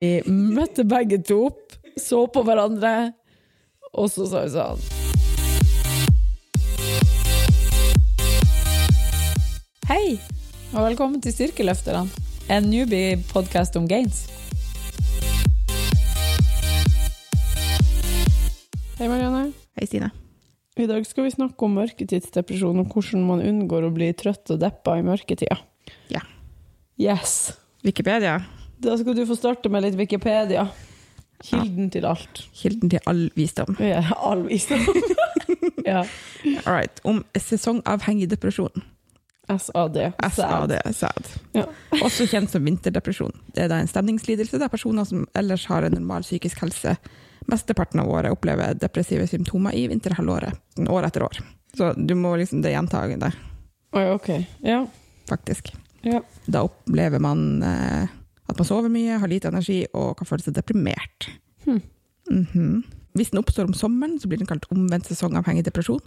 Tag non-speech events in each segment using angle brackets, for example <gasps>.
Vi møtte begge to opp, så på hverandre, og så sa vi sånn Hei, og velkommen til Styrkeløfterne, en newbie-podkast om gains. Hei, Marianne. Hei, Stine. I dag skal vi snakke om mørketidsdepresjon og hvordan man unngår å bli trøtt og deppa i mørketida. Ja. Yes. Wikipedia. Da skal du få starte med litt Wikipedia. Kilden til alt. Kilden til all visdom. Ja, all visdom. <laughs> ja. All right. Om sesongavhengig depresjon. SAD. SAD, SAD. Ja. Også kjent som vinterdepresjon. Det er da en stemningslidelse der personer som ellers har en normal psykisk helse, mesteparten av året opplever depressive symptomer i vinterhalvåret, år etter år. Så du må liksom, det gjentagende, Oi, ok. Ja. faktisk. ja. Da opplever man eh, at man sover mye, har lite energi og kan føle seg deprimert. Hmm. Mm -hmm. Hvis den oppstår om sommeren, så blir den kalt omvendt sesongavhengig depresjon.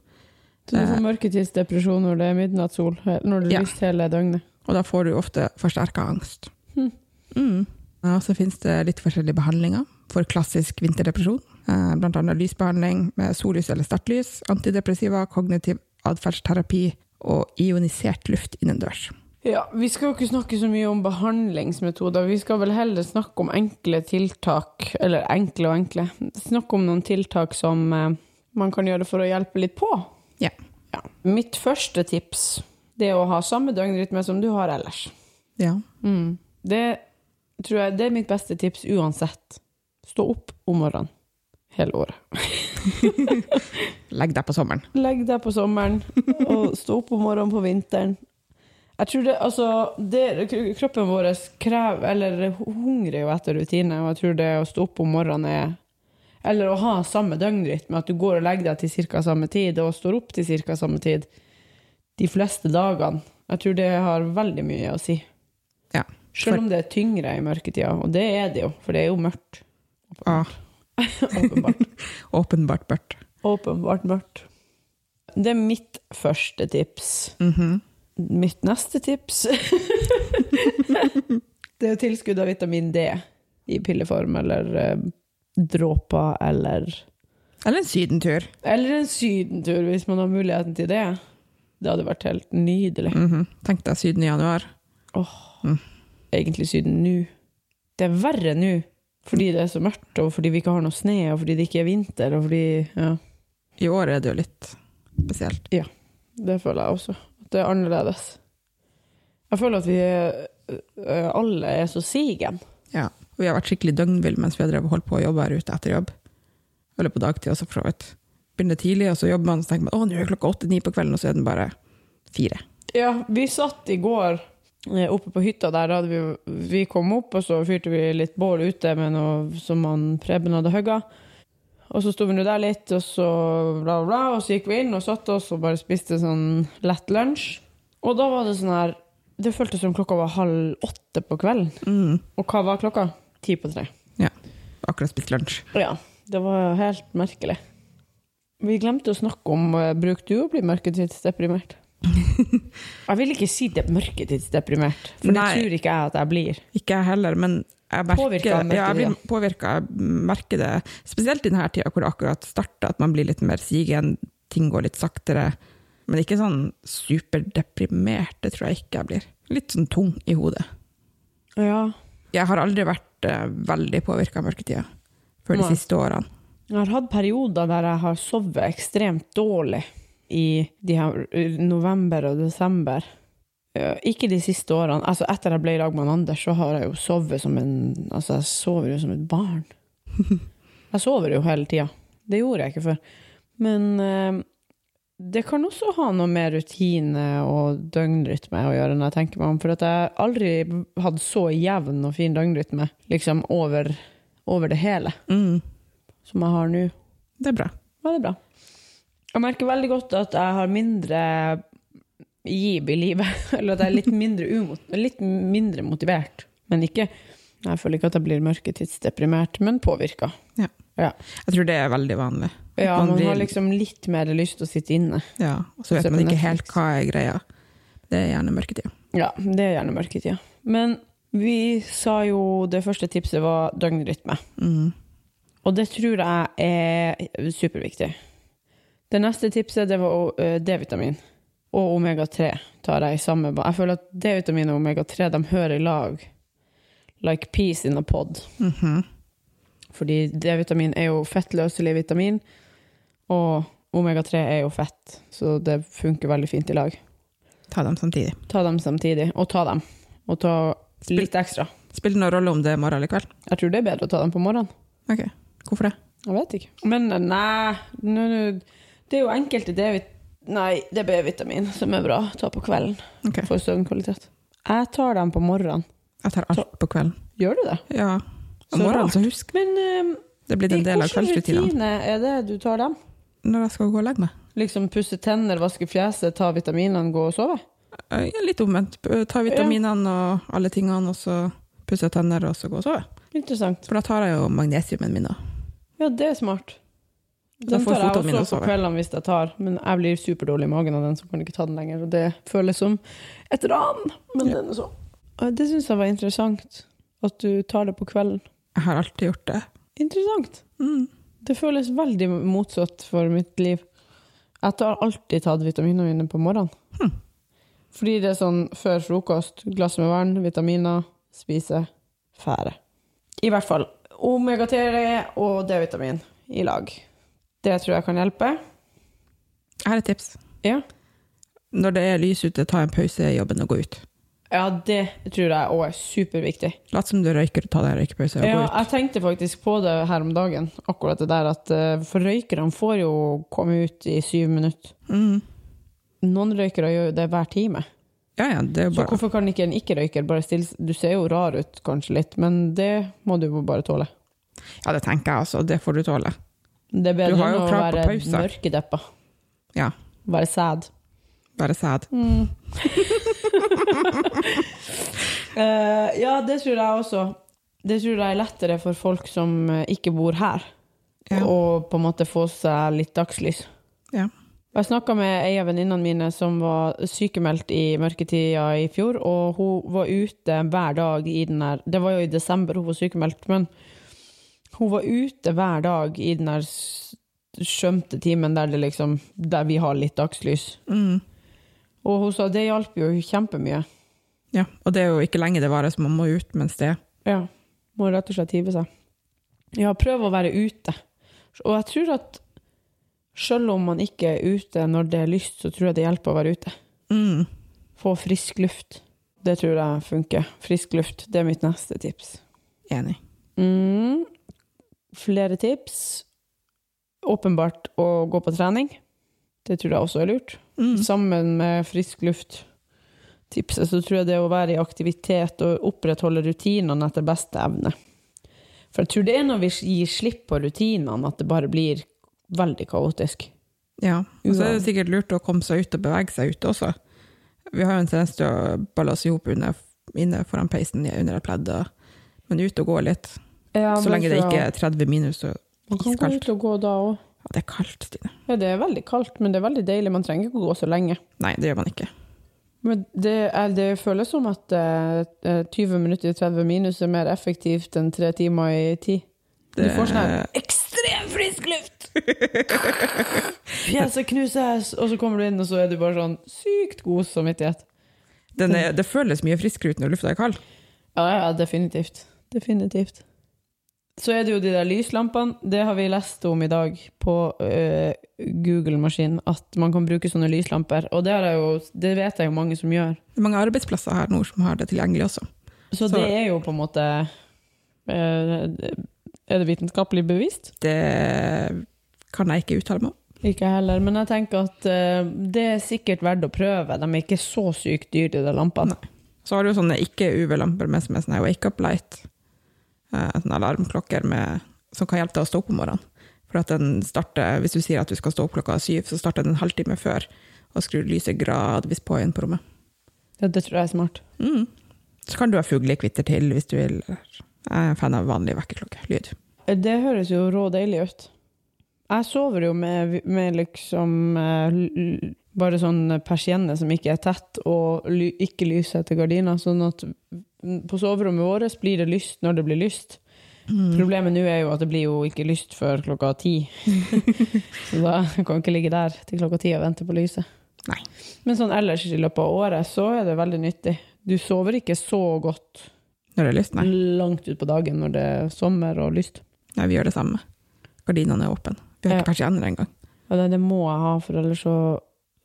Så du får mørketidsdepresjon når det er midnattssol, når det er Ja. lyst hele døgnet. Og da får du ofte forsterka angst. Hmm. Mm. Og så finnes det litt forskjellige behandlinger for klassisk vinterdepresjon. Eh, Blant annet lysbehandling med sollys eller startlys, antidepressiva, kognitiv atferdsterapi og ionisert luft innendørs. Ja, Vi skal jo ikke snakke så mye om behandlingsmetoder. Vi skal vel heller snakke om enkle tiltak, eller enkle og enkle. Snakke om noen tiltak som eh, man kan gjøre for å hjelpe litt på. Ja. Ja. Mitt første tips det er å ha samme døgnrytme som du har ellers. Ja. Mm. Det tror jeg det er mitt beste tips uansett. Stå opp om morgenen hele året. <laughs> Legg deg på sommeren. Legg deg på sommeren og stå opp om morgenen på vinteren. Jeg tror det, altså, det, Kroppen vår krever, eller hungrer jo etter rutine, og jeg tror det å stå opp om morgenen er Eller å ha samme døgnrytme, at du går og legger deg til ca. samme tid og står opp til ca. samme tid de fleste dagene. Jeg tror det har veldig mye å si. Ja. Selv om det er tyngre i mørketida, og det er det jo, for det er jo mørkt. Ah, <laughs> Åpenbart. <laughs> åpenbart mørkt. Åpenbart mørkt. Det er mitt første tips. Mhm. Mitt neste tips <laughs> Det er tilskudd av vitamin D i pilleform, eller eh, dråper, eller Eller en sydentur. Eller en sydentur, hvis man har muligheten til det. Det hadde vært helt nydelig. Mhm. Tenk deg Syden i januar. Åh, Egentlig Syden nå. Det er verre nå, fordi det er så mørkt, og fordi vi ikke har noe sne, og fordi det ikke er vinter, og fordi Ja, I år er det jo litt spesielt. Ja, det føler jeg også. Det er annerledes. Jeg føler at vi er, øh, alle er så sigen. Ja. Vi har vært skikkelig døgnville mens vi har drevet holdt på å jobbe her ute etter jobb. Eller på dagtid også, for så vidt. Begynner tidlig, og så jobber man, og så tenker man å, nå er klokka åtte-ni på kvelden, og så er den bare fire. Ja, vi satt i går eh, oppe på hytta der. Vi, vi kom opp, og så fyrte vi litt bål ute med noe som han Preben hadde hogga. Og så sto vi nå der litt, og så bla, bla, bla. Og så gikk vi inn og satte oss og bare spiste sånn lett lunsj. Og da var det sånn her Det føltes som klokka var halv åtte på kvelden. Mm. Og hva var klokka? Ti på tre. Ja. Akkurat spist lunsj. Ja, det var helt merkelig. Vi glemte å snakke om uh, Bruker du å bli mørketidsdeprimert? <laughs> jeg vil ikke si det mørketidsdeprimert, for Nei. det tror ikke jeg at jeg blir. Ikke jeg heller, men jeg merker, Påvirket av ja, jeg blir påvirka. Jeg merker det spesielt i denne tida hvor det akkurat starta, at man blir litt mer sigen, ting går litt saktere. Men ikke sånn superdeprimert, det tror jeg ikke jeg blir. Litt sånn tung i hodet. Ja. Jeg har aldri vært uh, veldig påvirka av mørketida før de siste årene. Jeg har hatt perioder der jeg har sovet ekstremt dårlig i de her uh, november og desember. Uh, Ikke de siste årene. Altså Etter jeg ble i lag med Anders, så har jeg jo sovet som en Altså, jeg sover jo som et barn. <laughs> Jeg sover jo hele tida. Det gjorde jeg ikke før. Men eh, det kan også ha noe med rutine og døgnrytme å gjøre, når jeg tenker meg om. For at jeg aldri hadde så jevn og fin døgnrytme liksom over, over det hele Mm, som jeg har nå. det er bra. Ja, det er bra. Jeg merker veldig godt at jeg har mindre giv i livet. <laughs> Eller at jeg er litt mindre, umot litt mindre motivert. Men ikke Jeg føler ikke at jeg blir mørketidsdeprimert, men påvirka. Jeg tror det er veldig vanlig. Ja, Man man har liksom litt mer lyst til å sitte inne. Ja, og så vet man ikke helt hva er greia. Det er gjerne mørketida. Ja, det er gjerne mørketida. Men Vi sa jo det første tipset var døgnrytme. Mm. Og det tror jeg er superviktig. Det neste tipset det var eh, D-vitamin. Og omega-3 tar jeg i samme ba- Jeg føler at D-vitamin og omega-3 de hører i lag. Like peace in a pod. Mhm. Fordi D-vitamin er jo fettløselig vitamin, og omega-3 er jo fett, så det funker veldig fint i lag. Ta dem samtidig. Ta dem samtidig, og ta dem. Og ta litt ekstra. Spiller det noen rolle om det er morgen eller kveld? Jeg tror det er bedre å ta dem på morgenen. Ok, hvorfor det? Jeg vet ikke. Men eh, nei, det er jo enkelte D-vitamin Nei, det er B-vitamin som er bra å ta på kvelden okay. for søvnkvalitet. Jeg tar dem på morgenen. jeg tar alt på kvelden. Gjør du det? Ja, om morgenen så husk, Men um, det blir en del av hvilken rutine er det du tar dem? Når jeg skal gå og legge meg. Liksom pusse tenner, vaske fjeset, ta vitaminene, gå og sove? Eh, ja, Litt omvendt. Ta vitaminene og alle tingene, og så pusse tenner, og så gå og sove. Interessant. For da tar jeg jo magnesiumen min òg. Ja, det er smart. Den tar jeg også, også på kveldene hvis jeg tar, men jeg blir superdårlig i magen av den, så kan jeg ikke ta den lenger. Og det føles som et ran, men Ja. den er så. Det syns jeg var interessant, at du tar det på kvelden. Jeg har alltid gjort det. Interessant. Mm. Det føles veldig motsatt for mitt liv. Jeg har alltid tatt vitaminene mine på morgenen. Hm. Fordi det er sånn før frokost, glass med vann, vitaminer, spise, fære. I hvert fall omega-3 og D-vitamin i lag. Det tror jeg kan hjelpe. Jeg har et tips. Ja. Når det er lys ute, ta en pause i jobben og gå ut. Ja, det tror jeg òg er superviktig. Lat som du røyker og ta deg en røykepause og Ja, gå ut. jeg tenkte faktisk på det her om dagen, akkurat det der at eh, for røykerne får jo komme ut i syv minutter. Mm. Noen røykere gjør jo det hver time. Ja, ja, det er jo Så hvorfor kan ikke en ikke-røyker bare stille Du ser jo rar ut kanskje litt, men det må du bare tåle. Ja, det tenker jeg altså. Det får du tåle. Det er bedre enn å være mørkedeppa. Ja. Være sad. Være sad. Mm. uh, <laughs> ja, det tror jeg også. Det tror jeg er lettere for folk som eh, ikke bor her, Ja. å på en måte få seg litt dagslys. Ja. Jeg snakka med ei av venninnene mine som var sykemeldt i mørketida i fjor, og hun var ute hver dag i den der Det var jo i desember hun var sykemeldt, men hun var ute hver dag i den her skjømte timen der, det liksom, der vi har litt dagslys. Mm. Og hun sa det hjalp jo kjempemye. ja. Og det er jo ikke lenge det varer, så man må ut mens det er. Ja. Må rett og slett hive seg. Ja, prøv å være ute. Og jeg tror at selv om man ikke er ute når det er lyst, så tror jeg det hjelper å være ute. Mm. Få frisk luft. Det tror jeg funker. Frisk luft, det er mitt neste tips. Enig. Mm. Flere tips. Åpenbart å gå på trening. Det tror jeg også er lurt. Mm. Sammen med frisk luft-tipset, så tror jeg det å være i aktivitet og opprettholde rutinene etter beste evne. For jeg tror det er når vi gir slipp på rutinene at det bare blir veldig kaotisk. Ja. Og så er det sikkert lurt å komme seg ut og bevege seg ute også. Vi har jo en tendens til å balle oss i hop inne foran peisen under et pledd, men ut og gå litt. Så lenge det ikke er 30 minus og Man kan gå ut og gå da òg. Ja, det er kaldt, Stine. Ja, det er veldig kaldt, men det er veldig deilig. Man trenger ikke å gå så lenge. Nei, det gjør man ikke. Men det, er, det føles som at eh, eh, 20 minutter i 30 minus er mer effektivt enn tre timer i 10. Du får sånn ekstrem frisk luft! Fjeset knuses, og så kommer du inn, og så er du bare sånn sykt god samvittighet. Den er, det føles mye friskere ut når lufta er kald. Ja, ja, definitivt. Definitivt. Så er det jo de der lyslampene. Det har vi lest om i dag på uh, Google-maskinen, at man kan bruke sånne lyslamper. Og det, jo, det vet jeg jo mange som gjør. Det er mange arbeidsplasser her nord som har det tilgjengelig også. Så, Så- det er jo på en måte uh, Er det vitenskapelig bevist? Det kan jeg ikke uttale meg om. Ikke heller, men jeg tenker at uh, det er sikkert verdt å prøve. De er ikke så sykt dyre, de lampene. lampene. Så har du jo sånne ikke-UV-lamper med som er sånn wake up light. Eh, alarmklokker med, som kan hjelpe deg å stå opp om morgenen. For at den starter, Hvis du sier at du skal stå opp klokka syv, så starter den en halvtime før og skrur lyset gradvis på igjen på rommet. Ja, det tror jeg er smart. Mm. Så kan du ha fuglekvitter til hvis du vil. Jeg er en fan av vanlig vekkerklokkelyd. Det høres jo rå deilig ut. Jeg sover jo med, med liksom eh, bare sånn persienne som ikke er tett, og ly, ikke lyser etter gardiner, sånn at på soverommet vårt blir det lyst når det blir lyst. Problemet nå er jo at det blir jo ikke lyst før klokka ti. <laughs> så da kan vi ikke ligge der til klokka ti og vente på lyset. Nei. Men sånn ellers i løpet av året så er det veldig nyttig. Du sover ikke så godt Når det er lyst? Nei. langt utpå dagen når det er sommer og lyst. Nei, vi gjør det samme. Gardinene er åpne. Vi har ikke persienner engang. Ja, det, det må jeg ha, for ellers så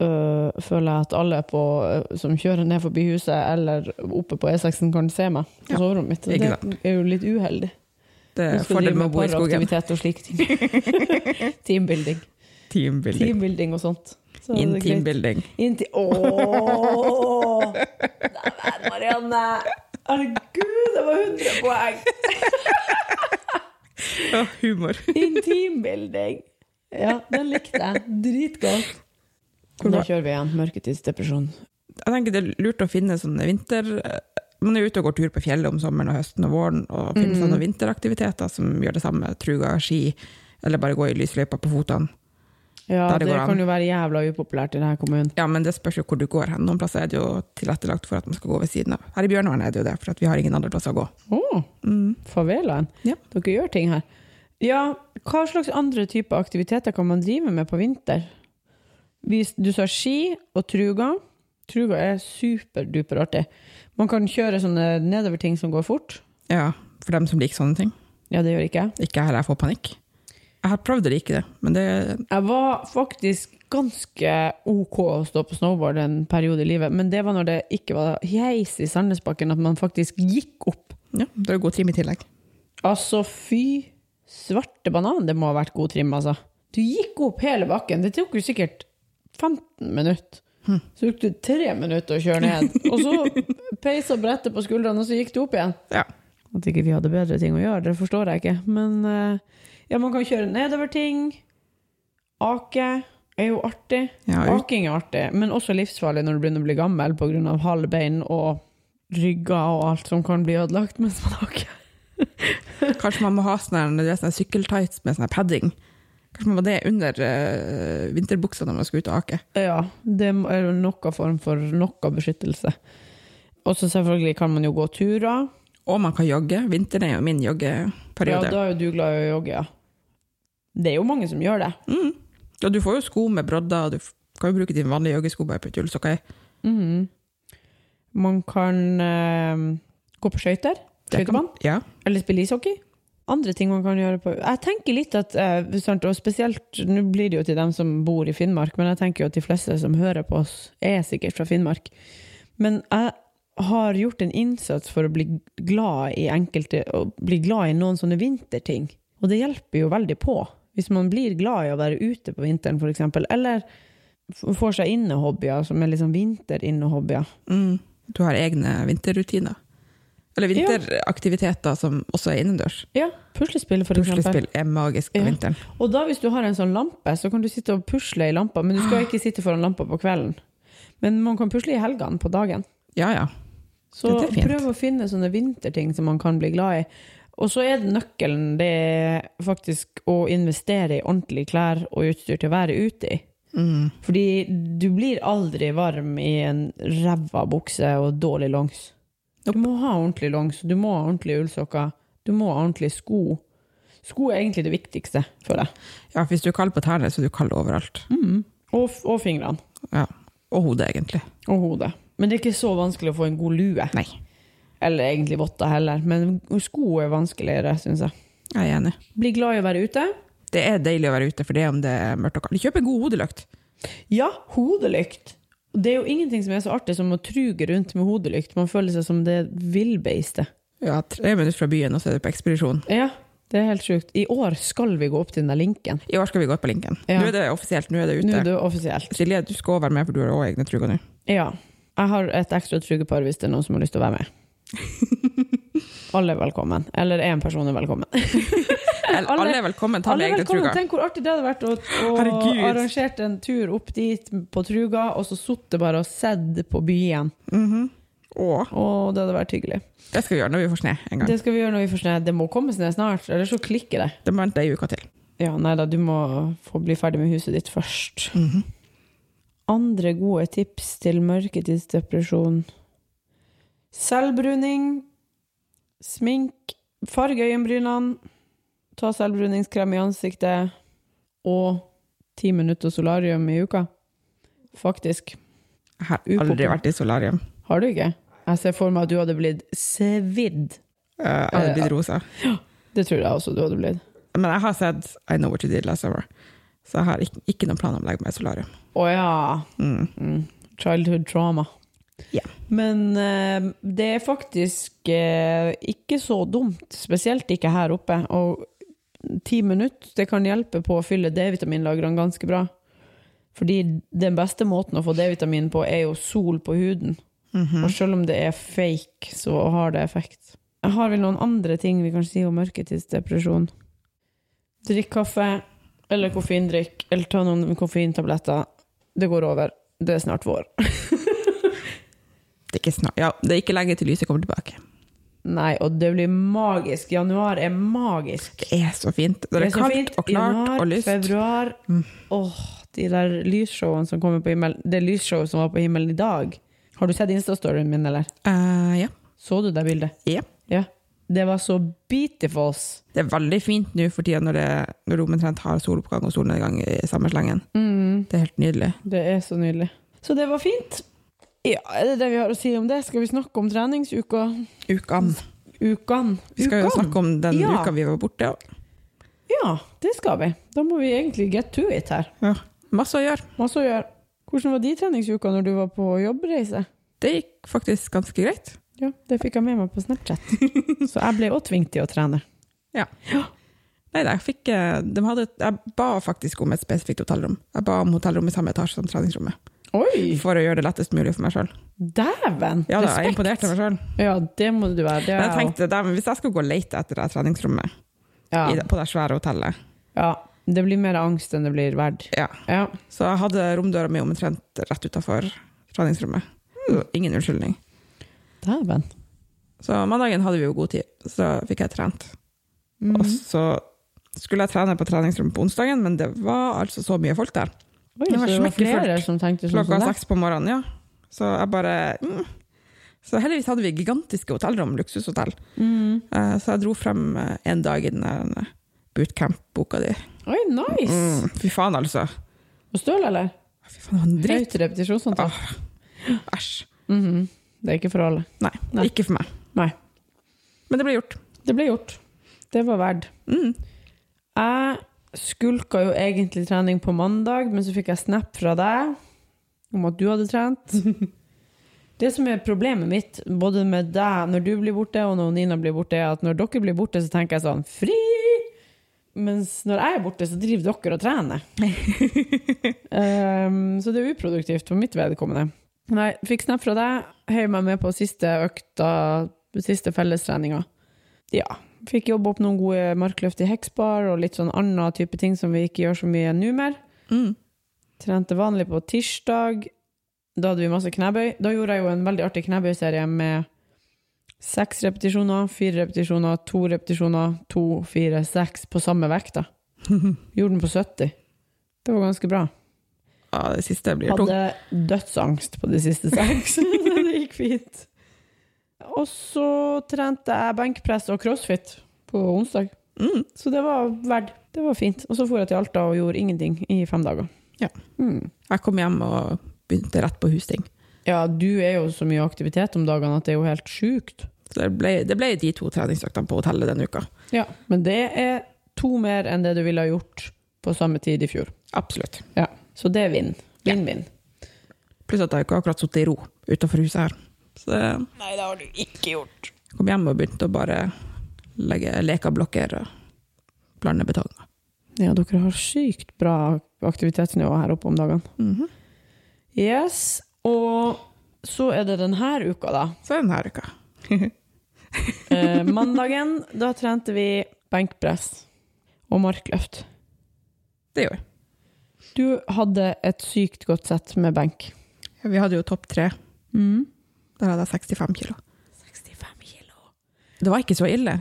øh, føler jeg at alle på, øh, som kjører ned forbi huset eller oppe på E6-en, kan se meg på Ja, soverommet mitt. Det er jo litt uheldig. Det er skal fordel med å bo i skogen. paraktivitet og slike ting. <laughs> Teambuilding. Teambuilding. Teambuilding og sånt. Intimbuilding. Inti Ååå! Neimen, <laughs> Marianne! Herregud, det var 100 poeng! <laughs> Ja, humor. Intimbuilding. Ja, den likte jeg. Dritgodt. Da kjører vi igjen. Mørketidsdepresjon. Jeg tenker det er lurt å finne sånne vinter... Man er ute og går tur på fjellet om sommeren og høsten og våren, og finner mm. sånne vinteraktiviteter som gjør det samme. Truga, ski, eller bare gå i lysløypa på fotene. Ja, det det kan jo være jævla upopulært i denne kommunen. Ja, men det spørs jo hvor du går hen. Noen plasser er det jo tilrettelagt for at man skal gå ved siden av. Her i Bjørnålen er det jo det, for vi har ingen andre plasser å gå. Å, Mm. favelaen. Ja. Dere gjør ting her. Ja, hva slags andre typer aktiviteter kan man drive med på vinter? Du sa ski og truga. Truga er superduper artig. Man kan kjøre sånne nedoverting som går fort. Ja, for dem som liker sånne ting. Ja, det gjør ikke jeg. Ikke heller jeg får panikk. Jeg har prøvd å like det, men det Jeg var faktisk ganske OK å stå på snowboard en periode i livet, men det var når det ikke var heis i Sandnesbakken, at man faktisk gikk opp. ja, det er god trim i tillegg. Altså, fy svarte banan, det må ha vært god trim, altså. Du gikk opp hele bakken. Det tok jo sikkert 15 minutter. Så tok det tre minutter å kjøre ned. <laughs> Og så peisa brettet på skuldrene, og så gikk du opp igjen. Ja. At ikke vi hadde bedre ting å gjøre, det forstår jeg ikke. Men eh, ja, man kan kjøre nedover ting. Ake er jo artig. Ja, Aking er artig, men også livsfarlig når du begynner å bli gammel pga. halve bein og rygger og alt som kan bli ødelagt mens man aker. kanskje man må ha sånne, det sånne sykkeltights med sånne padding. Kanskje man ha det under uh, vinterbuksa når man skal ut og ake. Ja, det er noen form for noe beskyttelse. Og så selvfølgelig kan man jo gå turer. Og man kan jogge. Vinteren er jo min joggeperiode. Ja, da er jo du glad i å jogge, ja. Det er jo mange som gjør det. Mm. Og du får jo sko med brodder, og du kan jo bruke dine vanlige joggesko bare på ullsokker. mm. Man kan uh, gå på skøyter, skøytebanen, Ja. eller spille ishockey. Andre ting man kan gjøre på Jeg tenker litt at, eh, og spesielt Nå blir det jo til dem som bor i Finnmark, men jeg tenker jo at de fleste som hører på oss, er sikkert fra Finnmark. Men jeg har gjort en innsats for å bli glad i enkelte Og bli glad i noen sånne vinterting. Og det hjelper jo veldig på. Hvis man blir glad i å være ute på vinteren, f.eks., eller får seg innehobbyer som er liksom vinterinnehobbier. Mm. Du har egne vinterrutiner. Eller vinteraktiviteter som også er innendørs. Ja, puslespill, for eksempel. Puslespill er magisk på Ja. vinteren. Og da hvis du har en sånn lampe, så kan du sitte og pusle i lampa, men du skal ikke sitte foran lampa på kvelden. Men man kan pusle i helgene på dagen. Ja, ja. Så prøv å finne sånne vinterting som man kan bli glad i. Og så er nøkkelen det er faktisk å investere i ordentlige klær og utstyr til å være ute i. Mm. Fordi du blir aldri varm i en ræva bukse og dårlig longs. Du må ha ordentlig longs, du må ha ordentlige ullsokker, du må ha ordentlige sko. Sko er egentlig det viktigste for deg. ja, hvis du er kald på tærne, så er du kald overalt. Mm. Og, og fingrene. Ja. Og hodet, egentlig. Og hodet. Men det er ikke så vanskelig å få en god lue. Nei, Eller egentlig votter heller. Men sko er vanskeligere, syns jeg. jeg er enig. Bli glad i å være ute. Det er deilig å være ute, for det er om det er mørkt og kaldt. Kjøp en god hodelykt. Ja, hodelykt. Det er jo ingenting som er så artig som å truge rundt med hodelykt. Man føler seg som det villbeistet. Ja, tre minutter fra byen, og så er du på ekspedisjon. Ja, det er helt sjukt. I år skal vi gå opp til den der linken. I år skal vi gå opp på linken. Ja. Nå er det offisielt, nå er det ute. Nå er det offisielt. Silje, du skal være med, for du har også egne truger nå. Ja. Jeg har et ekstra trugepar hvis det er noen som har lyst til å være med. <laughs> Alle er velkommen. Eller én person er velkommen. <laughs> Alle, alle er velkommen, ta med egne velkommen. truger. Tenk hvor artig det hadde vært å, å arrangere en tur opp dit på Truga, og så sittet bare og sett på byen. Mm -hmm. Åh. Og det hadde vært hyggelig. det skal vi gjøre når vi får snø en gang. Det skal vi gjøre når vi får snø. Det må komme snø snart, eller så klikker det. Det må vente ei uke til. Ja, nei da, du må få bli ferdig med huset ditt først. Mhm. Andre gode tips til mørketidsdepresjon. Selvbruning smink, farge øyenbrynene, ta selvbruningskrem i ansiktet og ti minutter solarium i uka. Faktisk. Jeg har aldri vært i solarium. Har du ikke? Jeg ser for meg at du hadde blitt svidd. Eh, Jeg hadde blitt rosa. Ja, Det tror jeg også du hadde blitt. Men jeg har sett I Know What You Did Last Summer, så jeg har ikke, ikke noen plan om å legge meg i solarium. Å ja. Mm. Mm. Childhood trauma. Ja. Men uh, det er faktisk uh, ikke så dumt, spesielt ikke her oppe. Og ti minutter det kan hjelpe på å fylle D-vitaminlagrene ganske bra. Fordi den beste måten å få D-vitamin på, er jo sol på huden. Mhm. Og selv om det er fake, så har det effekt. Jeg har vel noen andre ting vi kan si om mørketidsdepresjon. Drikk kaffe, eller koffeindrikk, eller ta noen koffeintabletter. Det går over. Det er snart vår. <laughs> Det er ikke snart. Ja, det er ikke lenge til lyset kommer tilbake. Nei, og det blir magisk. Januar er magisk. Det er så fint. Det er så kaldt fint. og klart Januar, og lyst. Februar. Mm. Åh, de der lysshowene som kommer på himmelen. Det lysshowet som var på himmelen i dag. Har du sett Insta-storyen min, eller? Uh, ja. Så du det bildet? ja. Ja. Det var så beautiful. Det er veldig fint nå for tida når, det, når det omtrent har soloppgang og solnedgang i samme slengen. Mm, Det er helt nydelig. det er så nydelig. Så det var fint. Ja, er det det vi har å si om det? Skal vi snakke om treningsuka? Ukene. Ukene? Vi skal jo Ukene? snakke om den Ja. uka vi var borte. Ja. Ja, det skal vi. Da må vi egentlig get to it her. Ja. Masse å gjøre. Masse å gjøre. Hvordan var de treningsuka når du var på jobbreise? Det gikk faktisk ganske greit. Ja, det fikk jeg med meg på Snapchat. <laughs> Så jeg ble også tvunget til å trene. Nei, jeg fikk eh, de hadde, Jeg ba faktisk om et spesifikt hotellrom. Jeg ba om hotellrom i samme etasje som treningsrommet. Oi! For å gjøre det lettest mulig for meg sjøl. Dæven! Ja, da, jeg imponerte meg sjøl. Ja, det må du være. Det Men jeg tenkte, "Dæven, hvis jeg skal gå og lete etter det treningsrommet ja. i på det svære hotellet ja, det blir mer angst enn det blir verdt. ja. Ja. Så jeg hadde romdøra mi omtrent rett utafor treningsrommet. Ingen unnskyldning. Dæven. Så mandagen hadde vi jo god tid, så fikk jeg trent. Mm. Og så skulle jeg trene på treningsrommet på onsdagen, men det var altså så mye folk der. Oi, Det så var det var flere som tenkte sånn Klokka seks på morgenen, ja. Så jeg bare mm. Så heldigvis hadde vi gigantiske hotellrom, luksushotell. Mm. Uh, Så jeg dro frem uh, en dag i den der bootcamp-boka di. Oi, nice! Mm, fy faen, altså. Og støl, eller? Fy faen, det var en dritt. Høyt repetisjonsantall? Ah, Æsj. -hmm. Det er ikke for alle. Nei, Nei. ikke for meg. Nei. Men det ble gjort. Det ble gjort. Det var verdt. Mm. Jeg skulka jo egentlig trening på mandag, men så fikk jeg snap fra deg om at du hadde trent. <laughs> Det som er problemet mitt, både med deg når du blir borte, og når Nina blir borte, er at når dere blir borte, så tenker jeg sånn Fri! Mens når jeg er borte, så driver dere og trener. um, <laughs> så det er uproduktivt for mitt vedkommende. Nei, fikk snap fra deg, heiv meg med på siste økta, siste fellestreninga. Ja. Fikk jobbe opp noen gode markløft i Hexbar og litt sånn annen type ting som vi ikke gjør så mye nå mer. Mm. Trente vanlig på tirsdag. Da hadde vi masse knebøy. Da gjorde jeg jo en veldig artig knebøyserie med seks repetisjoner, fire repetisjoner, to repetisjoner, to, fire, seks på samme vekt. da. <laughs> Gjorde den på 70. Det var ganske bra. Ja, det siste blir tungt. Hadde dødsangst på de siste seks. <laughs> det gikk fint. Og så trente jeg benkpress og crossfit på onsdag. Mm. Så det var verdt. Det var fint. Og så dro jeg til Alta og gjorde ingenting i fem dager. Ja. Mm. Jeg kom hjem og begynte rett på husting. Ja, du er jo så mye aktivitet om dagene at det er jo helt sjukt. Så det ble, det ble de to treningsøktene på hotellet denne uka. Ja. Men det er to mer enn det du ville ha gjort på samme tid i fjor. Absolutt. Ja. Så det er vinn. Vinn-vinn. Pluss at jeg ikke akkurat sittet i ro utenfor huset her. Så Nei, det har du ikke gjort. Jeg kom hjem og begynte å bare legge lekablokker og blande betong. Ja, dere har sykt bra aktivitetsnivå her oppe om dagene. Mhm. Yes, og så er det denne uka, da. Så er det denne uka. <laughs> Eh, mandagen, da trente vi benkpress og markløft. Det gjorde vi. Du hadde et sykt godt sett med benk. Ja, Vi hadde jo topp tre. Mm. Der hadde jeg 65 kilo. 65 kilo. Det var ikke så ille.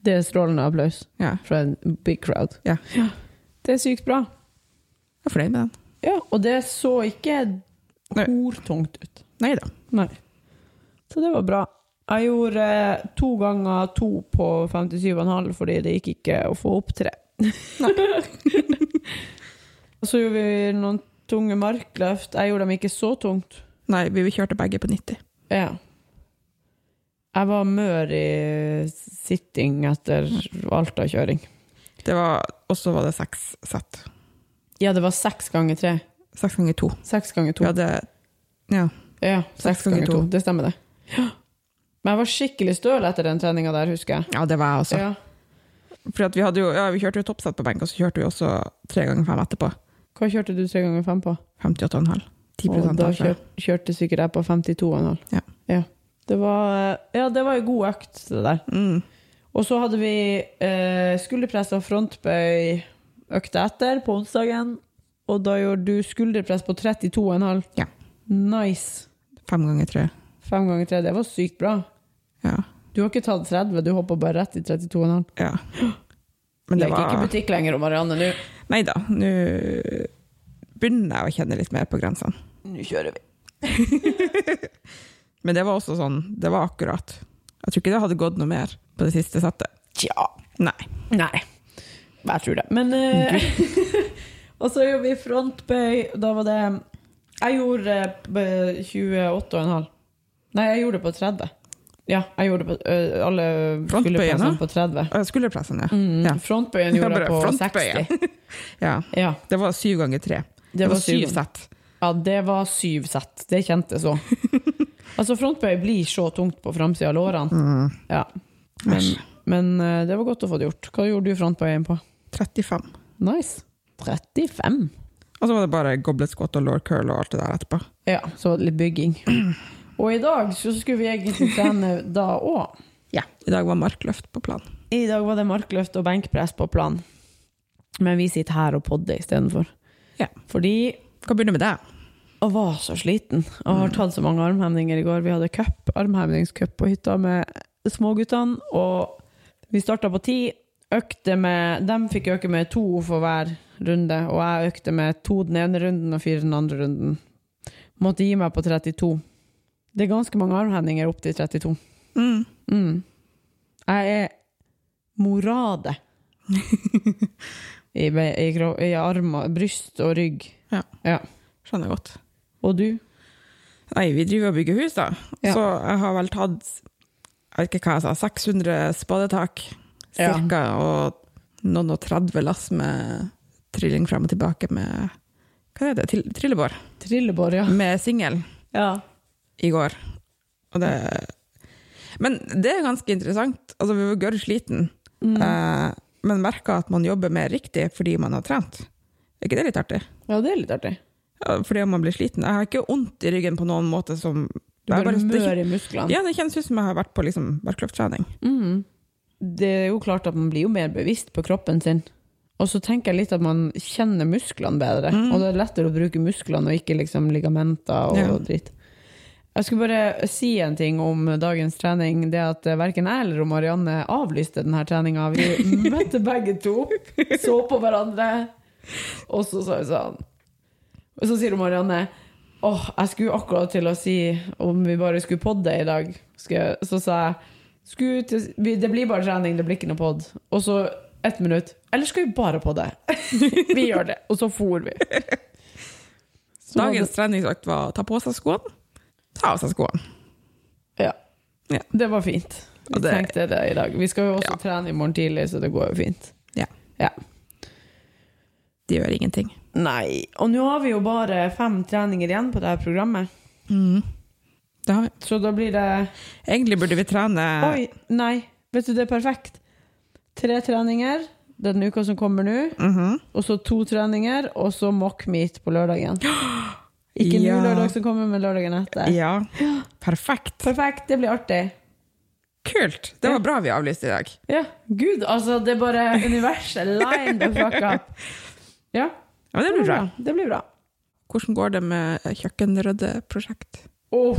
Det er strålende applaus Ja, fra en big crowd. Ja. Det er sykt bra. jeg er fornøyd med den. Ja, og det så ikke Nei. hortungt ut. Nei da. Nei. Så det var bra. Jeg gjorde eh, to ganger to på 57,5 fordi det gikk ikke å få opp tre. <laughs> Og så gjorde vi noen tunge markløft. Jeg gjorde dem ikke så tungt. Nei, vi kjørte begge på 90. Ja. Jeg var mør i sitting etter Alta-kjøring. Det var, og så var det seks sett. Ja, det var seks ganger tre. Seks ganger to. Seks ganger to. Vi hadde Ja. Ja, seks ganger to. Det stemmer, det. Ja. <gasps> Men jeg var skikkelig støl etter den treninga der, husker jeg. ja, det var jeg også. Ja. For vi, jo, ja, vi kjørte jo toppsett på benk, og så kjørte vi også tre ganger fem etterpå. Hva kjørte du tre ganger fem på? 58,5. 10 Og da kjør, kjørte sikkert jeg på 52,5. Ja. Det var, ja, det var en god økt, det der. Mm. Og så hadde vi eh, skulderpress og frontbøy økta etter på onsdagen. Og da gjorde du skulderpress på 32,5. Ja. Nice. Fem ganger tre. Fem ganger tre. Det var sykt bra. Ja. Du har ikke tatt 30, du hoppa bare rett i 32,5. ja. Men det Leker ikke var butikk lenger, og Marianne. Nå Nei da, nå begynner jeg å kjenne litt mer på grensene. Nå kjører vi. <laughs> Men det var også sånn, det var akkurat. Jeg tror ikke det hadde gått noe mer på det siste settet. Tja. Nei. Nei. Jeg tror det. Men uh, <laughs> Og så gjorde vi frontbøy. Da var det Jeg gjorde eh, 28,5. Nei, jeg gjorde det på 30. Ja, jeg gjorde det på alle skulderpressene på 30. Øh, Skulderpressen, ja. Mm, Ja. Frontbøyen gjorde jeg på frontbøyen. 60. <laughs> ja. Ja, Det var syv ganger tre. det var syv. sett. Ja, det var syv sett. Det kjentes så. <laughs> altså, frontbøy blir så tungt på framsida av lårene. Mm. Ja. Men, men det var godt å få det gjort. Hva gjorde du frontbøyen på? 35. Nice. 35. Og så var det bare goblet squat og lår curl og alt det der etterpå. Ja, så var det litt bygging. <clears throat> Og i dag så skulle vi egentlig trene da òg. Ja. I dag var markløft på plan. I dag var det markløft og benkpress på plan. Men vi sitter her og podder istedenfor. Ja. Fordi Hva begynner med det? jeg var så sliten. Jeg har tatt så mange armhevninger i går. Vi hadde cup, armhevingscup på hytta med småguttene. Og vi starta på ti. Økte med De fikk øke med to for hver runde, og jeg økte med to den ene runden og fire den andre runden. Måtte gi meg på 32. Det er ganske mange armhevninger opp til 32. Mm. Mm. Jeg er morade. <laughs> I, i, I armer, bryst og rygg. Ja. ja. Skjønner godt. Og du? Nei, vi driver og bygger hus, da. Ja. Så jeg har vel tatt jeg vet ikke hva jeg sa, 600 spadetak Ja. og noen og 30 lass med trilling frem og tilbake med Hva heter det? Trillebår. Trillebår, ja. Med singel ja. I går. Og det Men det er ganske interessant. Altså, vi var gørr sliten, Mm. eh, men merka at man jobber mer riktig fordi man har trent. Er ikke det litt artig? ja, det er litt artig. Ja, Fordi man blir sliten. Jeg har ikke vondt i ryggen på noen måte som Du bare bare- mør i musklene. Ja, det kjennes ut som jeg har vært på liksom, verkløfttrening. Mm. Det er jo klart at man blir jo mer bevisst på kroppen sin. Og så tenker jeg litt at man kjenner musklene bedre. Mm. Og det er lettere å bruke musklene og ikke liksom ligamenter og Ja. dritt. Jeg skulle bare si en ting om dagens trening. Det at verken jeg eller Marianne avlyste denne treninga. Vi <laughs> møtte begge to, så på hverandre, og så sa vi sånn Og så sier Marianne Åh, jeg skulle akkurat til å si om vi bare skulle podde i dag. Så sa jeg til, det blir bare trening, det blir ikke noe pod. Og så ett minutt. Eller skal vi bare podde? <laughs> vi gjør det. Og så for vi. <laughs> Så Dagens treningsøkt var å ta på seg skoene, ta av seg skoene. det, ja. Ja. det var fint. Vi det- tenkte det i dag. Vi skal jo også Ja. trene i morgen tidlig, så det går jo fint. Ja. Ja. De gjør ingenting. Nei. Og nå har vi jo bare fem treninger igjen på dette programmet. Mm. Det har vi. Så da blir det Egentlig burde vi trene Oi, nei. Vet du, det er perfekt. Tre treninger den uka som kommer nå, Mhm. og så to treninger, og så mock meet på lørdagen. <gasps> Ikke Ja. nå lørdag som kommer, men lørdagen etter. Ja. Perfekt. Perfekt, det blir artig. Kult. Det var bra vi avlyste i dag. Ja, gud, altså, det er bare universet. Line the fuck up. <laughs> Ja, Ja, det blir bra. Det blir bra. Hvordan går det med kjøkkenryddeprosjekt? Åh,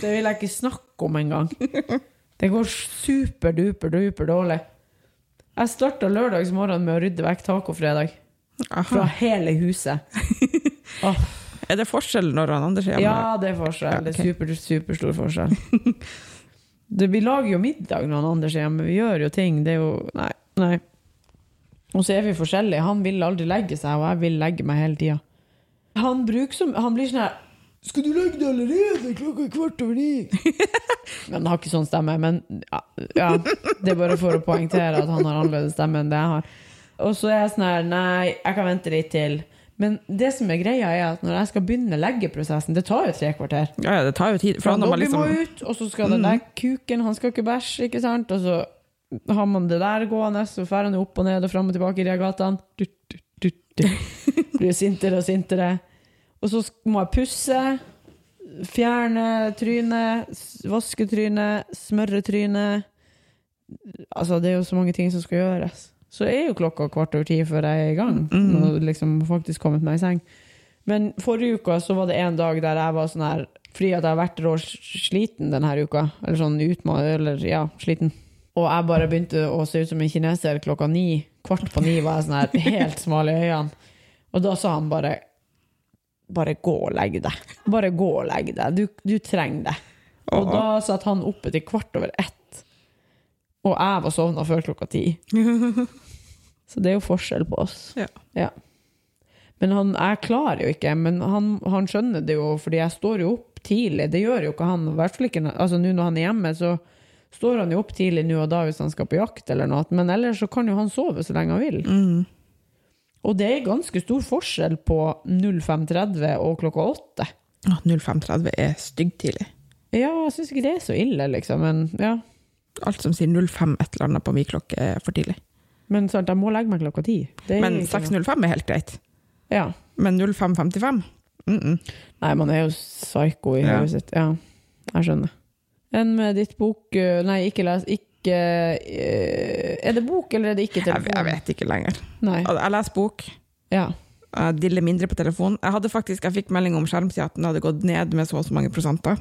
det vil jeg ikke snakke om engang. <laughs> Det går superduper-duper dårlig. Jeg starta lørdagsmorgen med å rydde vekk tacofredag. Fra hele huset. <laughs> Åh, Er det forskjell når han Anders er hjemme? Ja, det er forskjell. Det er Ja, ok. super, superstor forskjell. <laughs> Det, vi lager jo middag når han Anders er hjemme. Vi gjør jo ting. Det er jo Nei. nei. Og så er vi forskjellige. Han vil aldri legge seg, og jeg vil legge meg hele tida. Han som Han blir sånn her Skal du legge deg allerede? Klokka er kvart over ni. <laughs> men han har ikke sånn stemme. Men ja, ja, det er bare for å poengtere at han har annerledes stemme enn det jeg har. Og så er jeg sånn her Nei, jeg kan vente litt til. Men det som er greia, er at når jeg skal begynne leggeprosessen Det tar jo tre kvarter. Ja, ja, det tar jo tid. For han har liksom, må ut, og så skal den der kuken Han skal ikke bæsje, ikke sant? Og så har man det der gående, så drar han opp og ned og fram og tilbake i de gatene. Du, du, du, du. <laughs> Blir sintere og sintere. Og så må jeg pusse. Fjerne trynet, vaske trynet, smøre trynet. Altså, det er jo så mange ting som skal gjøres. Så er jo klokka kvart over ti før jeg er i gang. Og liksom faktisk kommet meg i seng. Men forrige uka så var det en dag der jeg var sånn her Fordi at jeg har vært rå sliten denne uka. Eller sånn utma... Eller ja, sliten. Og jeg bare begynte å se ut som en kineser klokka ni. Kvart på ni var jeg sånn her helt smal i øynene. Og da sa han bare Bare gå og legg deg. Bare gå og legg deg. Du, du trenger det. Og da satt han oppe til kvart over ett. Og jeg var sovna før klokka ti. <laughs> Så det er jo forskjell på oss. Ja. Men han, jeg klarer jo ikke, men han, han skjønner det jo, fordi jeg står jo opp tidlig. Det gjør jo ikke han. Ikke altså, nå når han er hjemme, så står han jo opp tidlig nå og da hvis han skal på jakt eller noe. Men ellers så kan jo han sove så lenge han vil. Mm. Og det er ganske stor forskjell på 05.30 og klokka 8. Åh, 05.30 er styggtidlig. Ja, jeg syns ikke det er så ille, liksom. Men ja. Alt som sier 05 et eller annet på min klokke, er for tidlig. Men sant, jeg må legge meg klokka ti. Men ikke noe- 6.05 er helt greit. Ja. Men 05.55 mm -mm. Nei, man er jo psyko i Ja. hodet sitt. Ja, jeg skjønner. Enn med ditt bok eh, Nei, ikke les Ikke eh, Er det bok, eller er det ikke jeg, jeg vet ikke lenger. Nei. Jeg leser bok. Ja. Jeg diller mindre på telefon. Jeg hadde faktisk, jeg fikk melding om skjermtida at den hadde gått ned med så og så mange prosenter.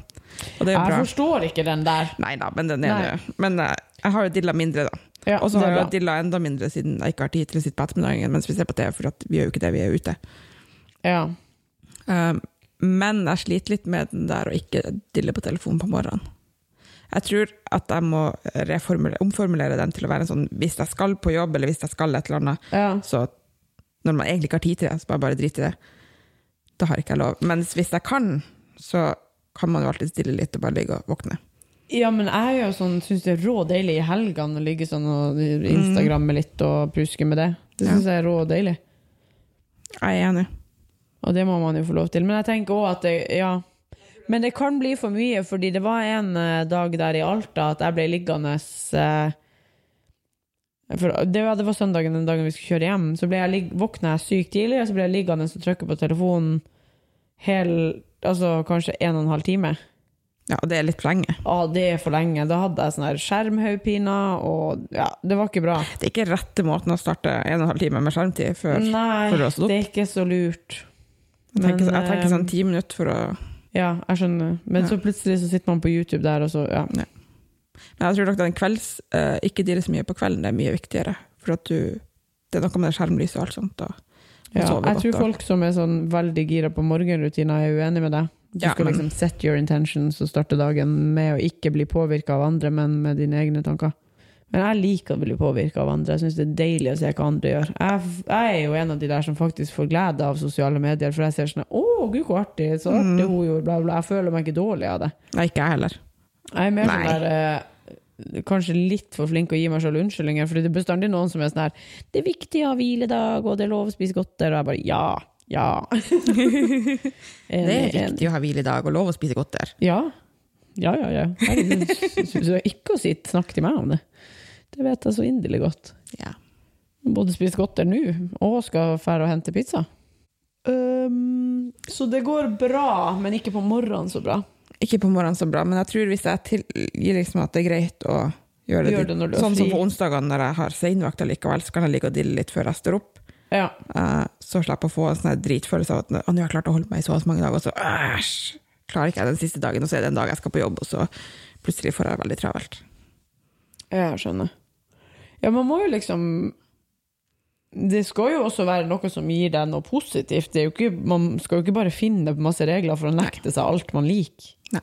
Og det er Jeg bra. forstår ikke den der. Nei da, men den er det. Men eh, jeg har jo dilla mindre, da. Ja, Og så det har er jeg dilla enda mindre siden jeg ikke har tid til å sitte på ettermiddagen mens vi ser på TV, for at vi gjør jo ikke det, vi er ute. Ja. Um, men jeg sliter litt med den der å ikke dille på telefonen på morgenen. Jeg tror at jeg må omformulere den til å være en sånn hvis jeg skal på jobb, eller hvis jeg skal et eller annet, ja. så når man egentlig ikke har tid til det, så bare, bare drit i det. Da har ikke jeg lov. Mens hvis jeg kan, så kan man jo alltid stille litt og bare ligge og våkne. Ja, men jeg er jo sånn, syns det er rå deilig i helgene å ligge sånn og instagramme litt og pruske med det. Det Ja. jeg er rå deilig. Jeg er enig. Og det må man jo få lov til. Men jeg tenker òg at det, ja. Men det kan bli for mye, fordi det var en eh, dag der i Alta at jeg ble liggende eh, for det, var, søndagen den dagen vi skulle kjøre hjem. Så ble jeg våkna jeg sykt tidlig, og så ble jeg liggende og trykke på telefonen hel, altså kanskje en og en halv time. Ja, det er litt for lenge. Ja, det er for lenge. Da hadde jeg sånn skjermhaugpiner, og ja, det var ikke bra. Det er ikke rette måten å starte en og en halv time med skjermtid før. Nei, du har stått opp. det er ikke så lurt. Jeg tenker, Men, jeg tenker eh, sånn ti minutter for å Ja, jeg skjønner. Men Ja. så plutselig så sitter man på YouTube der, og så ja. Men jeg tror nok den kvelds eh, Ikke dirre så mye på kvelden, det er mye viktigere. For at du Det er noe med det skjermlyset og alt sånt. Og, Ja, jeg godt, tror folk som er sånn veldig gira på morgenrutiner, er uenig med deg. Du Ja, skal men- liksom set your intentions og starte dagen med å ikke bli påvirka av andre, men med dine egne tanker. Men jeg liker å bli påvirka av andre. Jeg syns det er deilig å se hva andre gjør. Jeg, jeg er jo en av de der som faktisk får glede av sosiale medier, for jeg ser sånn Å, gud, så artig! Så Mm. artig hun gjorde, bla, bla. Jeg føler meg ikke dårlig av det. Nei, ikke jeg heller. Jeg er mer sånn der eh, Kanskje litt for flink å gi meg selv unnskyldninger, for det er bestandig noen som er sånn her 'Det er viktig å ha hviledag, og det er lov å spise godteri.' Og jeg bare ja, ja. <laughs> Det er riktig å ha hviledag og lov å spise godter. Ja. Ja, ja, ja. Herregud, ikke å sitte snakke til meg om det. Det vet jeg så inderlig godt. Ja. Både spise godter nå, og skal dra og hente pizza. Um, så det går bra, men ikke på morgenen så bra. Ikke på morgenen så bra, men jeg tror hvis jeg tilgir liksom at det er greit å gjøre det, Gjør det Sånn som på onsdagene når jeg har seinvakt likevel, så kan jeg ligge og dille litt før jeg står opp. Ja. Uh, så slipper jeg å få en sånn dritfølelse av at «Å, nå har jeg klart å holde meg i så mange dager, og så æsj, klarer ikke jeg den siste dagen, og så er det en dag jeg skal på jobb, og så plutselig får jeg det veldig travelt. Jeg skjønner. Ja, man må jo liksom det skal jo også være noe som gir deg noe positivt. Ikke, man skal jo ikke bare finne masse regler for å nekte seg alt man liker. Nei.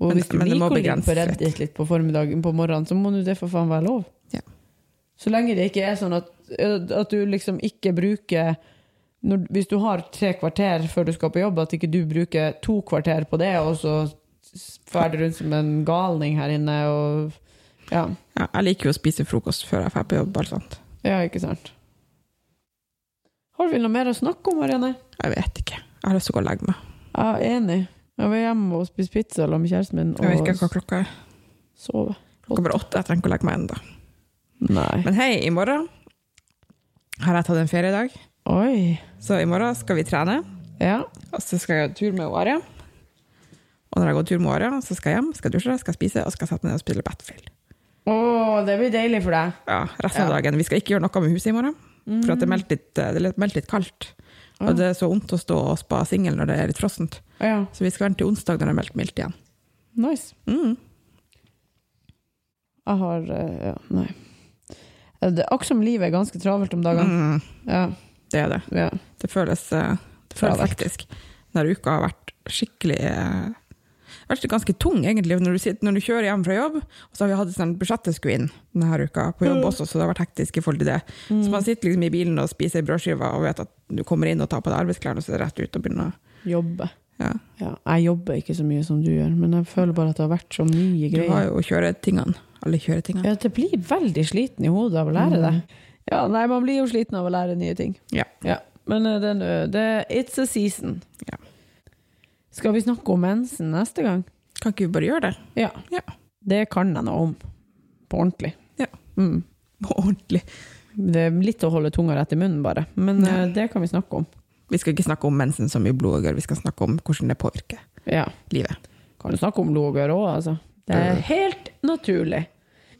Og Men- hvis du liker å ligge på litt. Litt på formiddagen på morgenen, så må du det for faen være lov. Ja. Så lenge det ikke er sånn at, at du liksom ikke bruker når, Hvis du har tre kvarter før du skal på jobb, at ikke du bruker to kvarter på det, og så drar du rundt som en galning her inne og Ja, Ja, jeg liker jo å spise frokost før jeg drar på jobb. bare sant. sånt. ja ikke sant. Har vi noe mer å snakke om, Marianne? Jeg vet ikke. Jeg har lyst til å gå og legge meg. Er enig. Jeg var hjemme og spiste pizza sammen med kjæresten min Jeg vet ikke hva klokka er. sove. Klokka bare åtte. Jeg trenger ikke å legge meg ennå. Men hei, i morgen har jeg tatt en feriedag. Oi. Så i morgen skal vi trene. Ja. Og så skal jeg gå tur med Aria. Og når jeg går tur med Aria, så skal jeg hjem, skal dusje, skal spise og skal sette meg ned og spille Battlefield. Å, det blir deilig for deg. Ja, resten av Ja. dagen. Vi skal ikke gjøre noe med huset i morgen, for det er meldt litt, det er meldt litt kaldt. Og det er så vondt å stå og spa singel når det er litt frossent. Ja, Så vi skal vente til onsdag når det er meldt mildt igjen. nice. Mm. Jeg har eh, Ja, nei. Eh, Det akkurat som livet er ganske travelt om dagene. Mm, Ja, det er det. ja. Det føles, eh, det føles hektisk. Denne uka har vært skikkelig vært ganske tung, egentlig, når du, sitter, når du kjører hjem fra jobb. Og så har vi hatt sånn budsjettet skulle inn denne uka på jobb Mm. også, så det har vært hektisk i forhold til det. Så man sitter liksom i bilen og spiser brødskiver og vet at du kommer inn og tar på deg arbeidsklærne, og så er det rett ut og begynner å Jobbe. ja. Ja, jeg jobber ikke så mye som du gjør, men jeg føler bare at det har vært så mye greier. Du har jo kjøretingene. Alle kjøretingene. Ja, det blir veldig sliten i hodet av å lære det. Ja, nei, man blir jo sliten av å lære nye ting. Ja. Ja, men eh, det, det It's a season. Ja. Skal vi snakke om mensen neste gang? Kan ikke vi bare gjøre det? Ja. Ja. Det kan jeg noe om. På ordentlig. Ja. Mm. På ordentlig. Det er litt å holde tunga rett i munnen, bare. Men Ja. eh, det kan vi snakke om. Vi skal ikke snakke om mensen som i blodåger, vi skal snakke om hvordan det påvirker Ja. livet. Kan du snakke om blodåger òg, altså? Det er helt naturlig.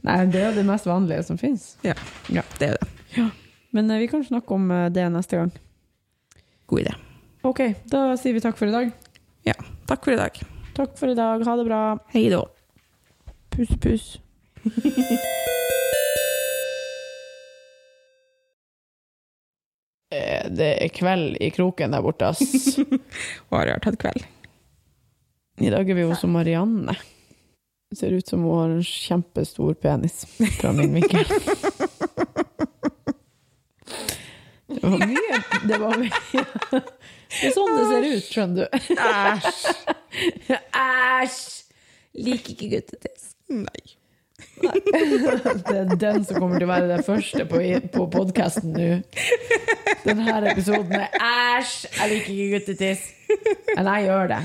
Nei, det er det mest vanlige som fins. Ja, Ja. det er det. Men eh, vi kan snakke om eh, det neste gang. God idé. Ok, da sier vi takk for i dag. Takk for i dag. Takk for i dag. Ha det bra. Hei da. Puss, puss. <laughs> Eh, Det er kveld i kroken der borte, ass. <laughs> Hun har har tatt kveld. I dag er vi hos Marianne. Det ser ut som hun har en kjempestor penis fra min vinkel. <laughs> Det var mye Det var mye Det er sånn det ser ut, skjønner du. Æsj. Æsj! Liker ikke guttetiss. Nei. Det er den som kommer til å være den første på, på podkasten nå. Denne episoden er æsj! Jeg liker ikke guttetiss. Men jeg gjør det.